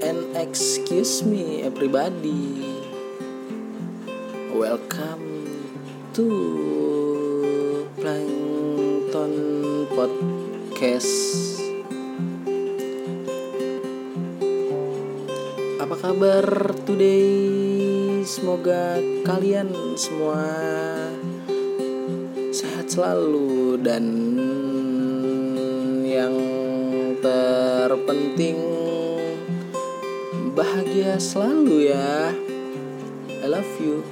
And excuse me everybody. Welcome to Plankton Podcast. Apa kabar today? Semoga kalian semua sehat selalu dan yang terpenting bahagia selalu ya. I love you.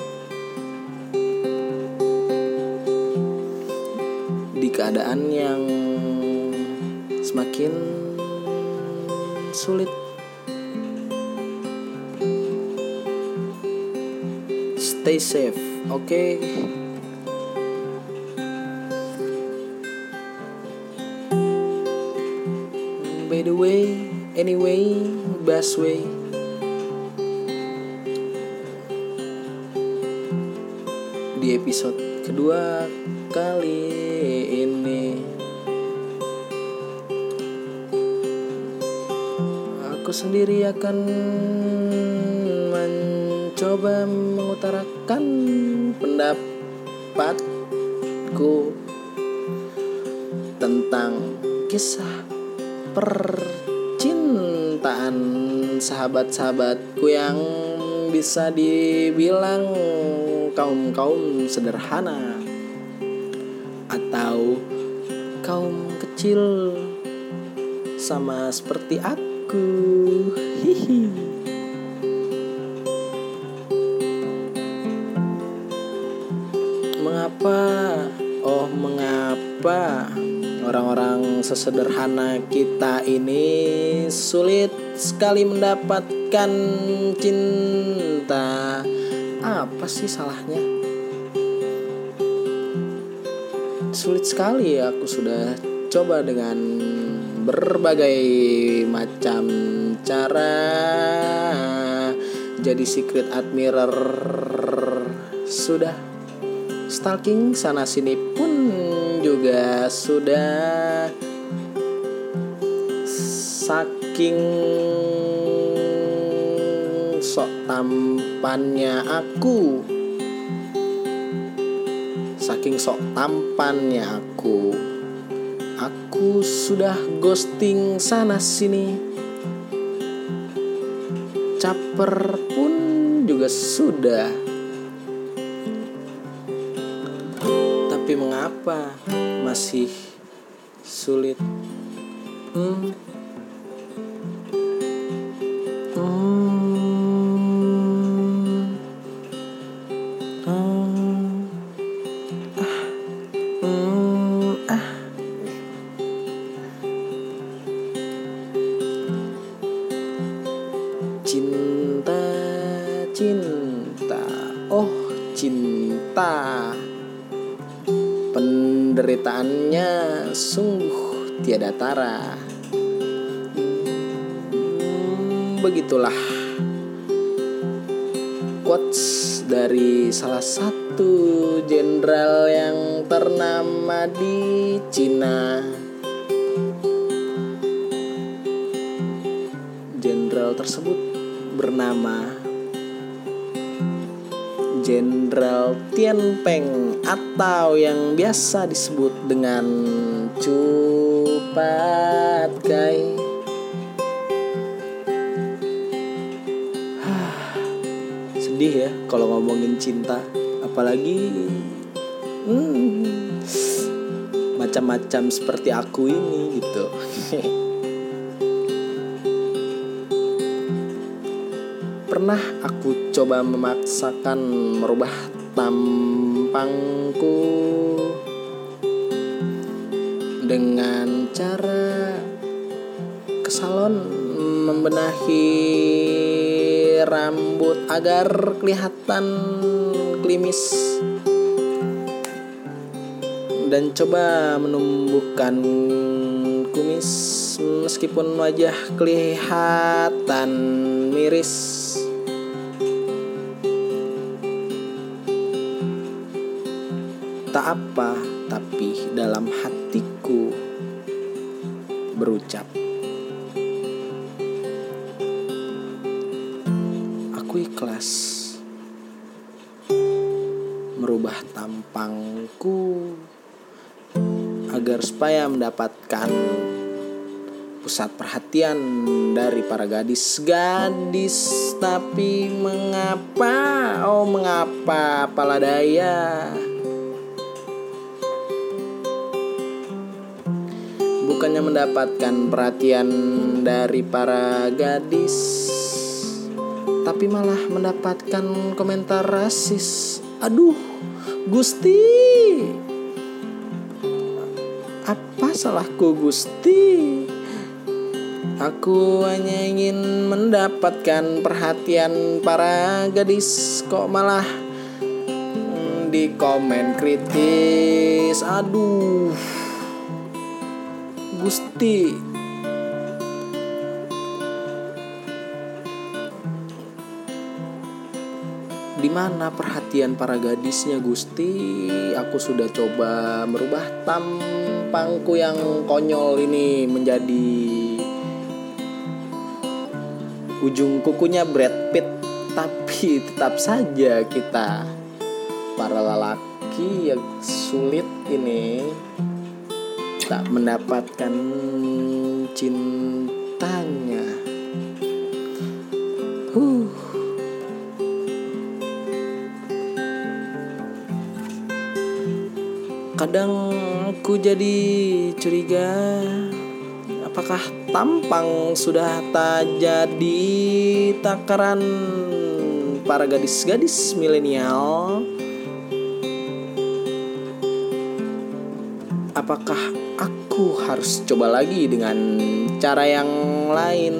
Di keadaan yang semakin sulit stay safe, oke? Okay? By the way, anyway, best way. Di episode kedua kali ini Aku sendiri akan mencoba mengutarakan pendapatku tentang kisah percintaan sahabat-sahabatku yang bisa dibilang kaum-kaum sederhana atau kaum kecil sama seperti aku. Hihi. Mengapa? Oh, mengapa orang-orang sesederhana kita ini sulit sekali mendapatkan cinta? Apa sih salahnya? Sulit sekali aku sudah coba dengan berbagai macam cara jadi secret admirer sudah stalking sana sini pun juga sudah saking sok tampannya aku. Saking sok tampannya aku. Aku sudah ghosting sana sini. Caper pun juga sudah mengapa masih sulit. Hmm. Sungguh tiada tara. Hmm, Begitulah. Quotes dari salah satu jenderal yang ternama di Cina. Jenderal tersebut bernama Jenderal Tian Peng atau yang biasa disebut dengan Cupat Kai. Sedih ya kalau ngomongin cinta, apalagi hmm, macam-macam seperti aku ini gitu. Pernah aku coba memaksakan merubah tampangku dengan cara ke salon membenahi rambut agar kelihatan klimis. Dan coba menumbuhkan kumis meskipun wajah kelihatan miris. Tak apa tapi dalam hatiku berucap. Aku ikhlas merubah tampangku agar supaya mendapatkan pusat perhatian dari para gadis-gadis. Tapi mengapa? Oh mengapa pala daya bukannya mendapatkan perhatian dari para gadis tapi malah mendapatkan komentar rasis. Aduh Gusti apa salahku Gusti? Aku hanya ingin mendapatkan perhatian para gadis Kok malah hmm, di komen kritis. Aduh Gusti di mana perhatian para gadisnya Gusti? Aku sudah coba merubah tampangku yang konyol ini menjadi ujung kukunya Brad Pitt, tapi tetap saja kita para lelaki yang sulit ini tak mendapatkan cintanya. Huh. Kadang aku jadi curiga Apakah tampang sudah tak jadi takaran para gadis-gadis milenial? Apakah aku harus coba lagi dengan cara yang lain?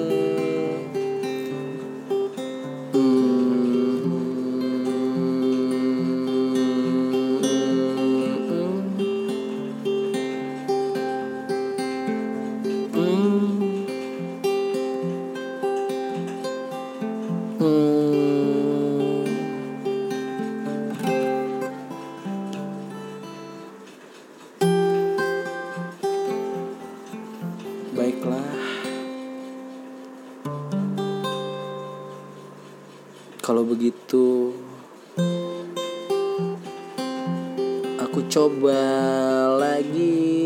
Kalau begitu aku coba lagi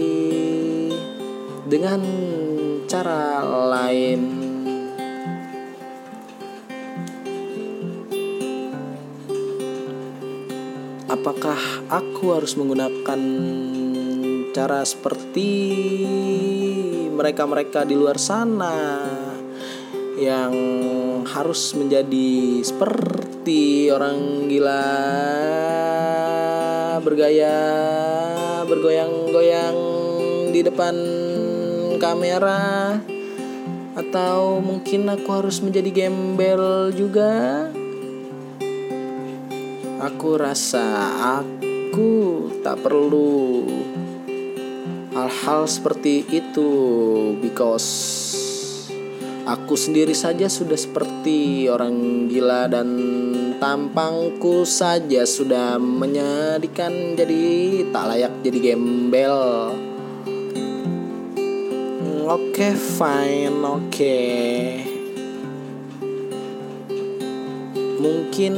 dengan cara lain. Apakah aku harus menggunakan cara seperti mereka-mereka di luar sana yang harus menjadi seperti orang gila. Bergaya bergoyang-goyang di depan kamera. Atau mungkin aku harus menjadi gembel juga. Aku rasa aku tak perlu hal-hal seperti itu because aku sendiri saja sudah seperti orang gila dan tampangku saja sudah menyedihkan jadi tak layak jadi gembel. Oke okay, fine oke. Okay. mungkin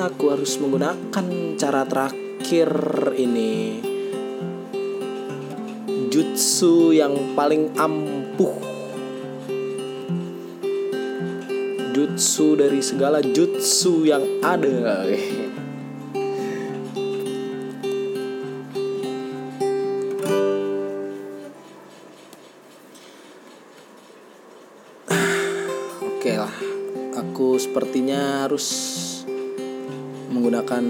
aku harus menggunakan cara terakhir ini. Jutsu yang paling ampuh jutsu dari segala jutsu yang ada. Oke lah, aku sepertinya harus menggunakan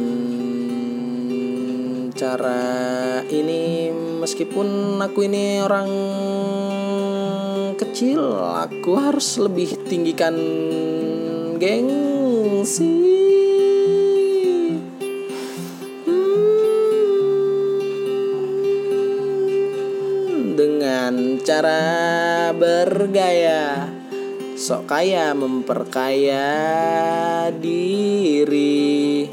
cara ini meskipun aku ini orang kecil aku harus lebih tinggikan gengsi. Hmm, dengan cara bergaya sok kaya memperkaya diri.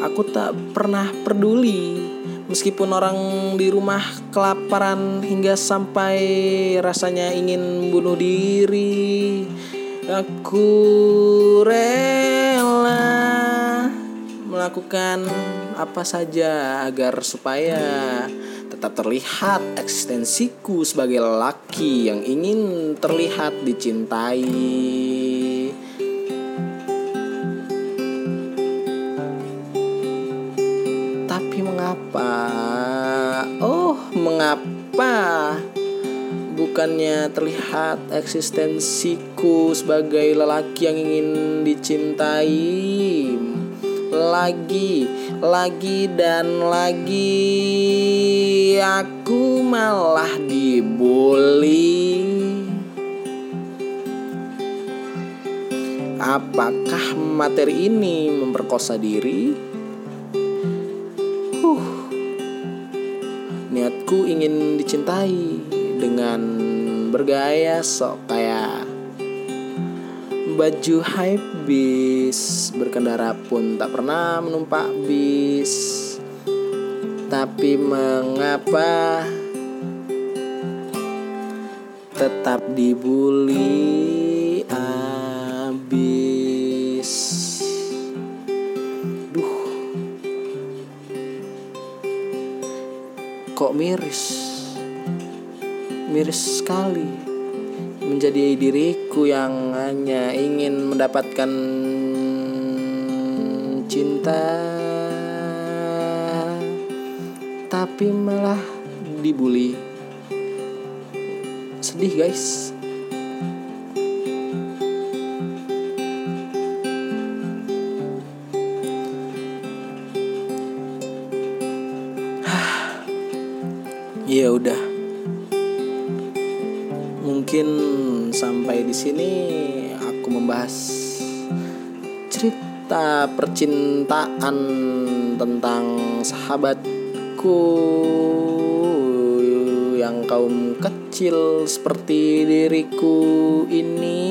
Aku tak pernah peduli Meskipun orang di rumah kelaparan hingga sampai rasanya ingin bunuh diri, aku rela melakukan apa saja agar supaya tetap terlihat eksistensiku sebagai lelaki yang ingin terlihat dicintai. mengapa? Oh, mengapa? Bukannya terlihat eksistensiku sebagai lelaki yang ingin dicintai lagi, lagi dan lagi aku malah dibully. Apakah materi ini memperkosa diri? Niatku ingin dicintai dengan bergaya sok kayak baju hype bis berkendara pun tak pernah menumpak bis. Tapi mengapa tetap dibully abis? Kok miris miris sekali. Menjadi diriku yang hanya ingin mendapatkan cinta. Tapi malah dibully. Sedih guys cerita percintaan tentang sahabatku yang kaum kecil seperti diriku ini.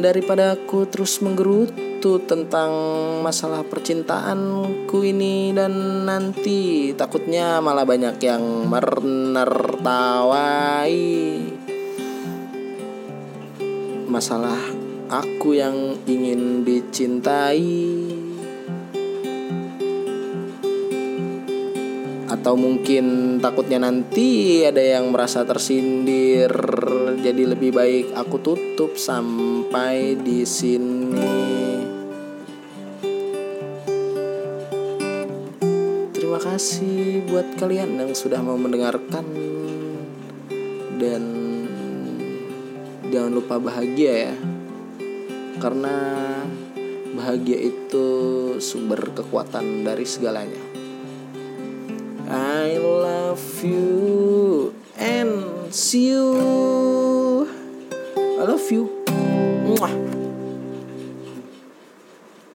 Daripada aku terus menggerutu tentang masalah percintaanku ini dan nanti takutnya malah banyak yang menertawai masalah aku yang ingin dicintai. Atau mungkin takutnya nanti ada yang merasa tersindir. Jadi lebih baik aku tutup sampai di sini. Terima kasih buat kalian yang sudah mau mendengarkan. Dan jangan lupa bahagia ya. Karena bahagia itu sumber kekuatan dari segalanya. I love you and see you. I love you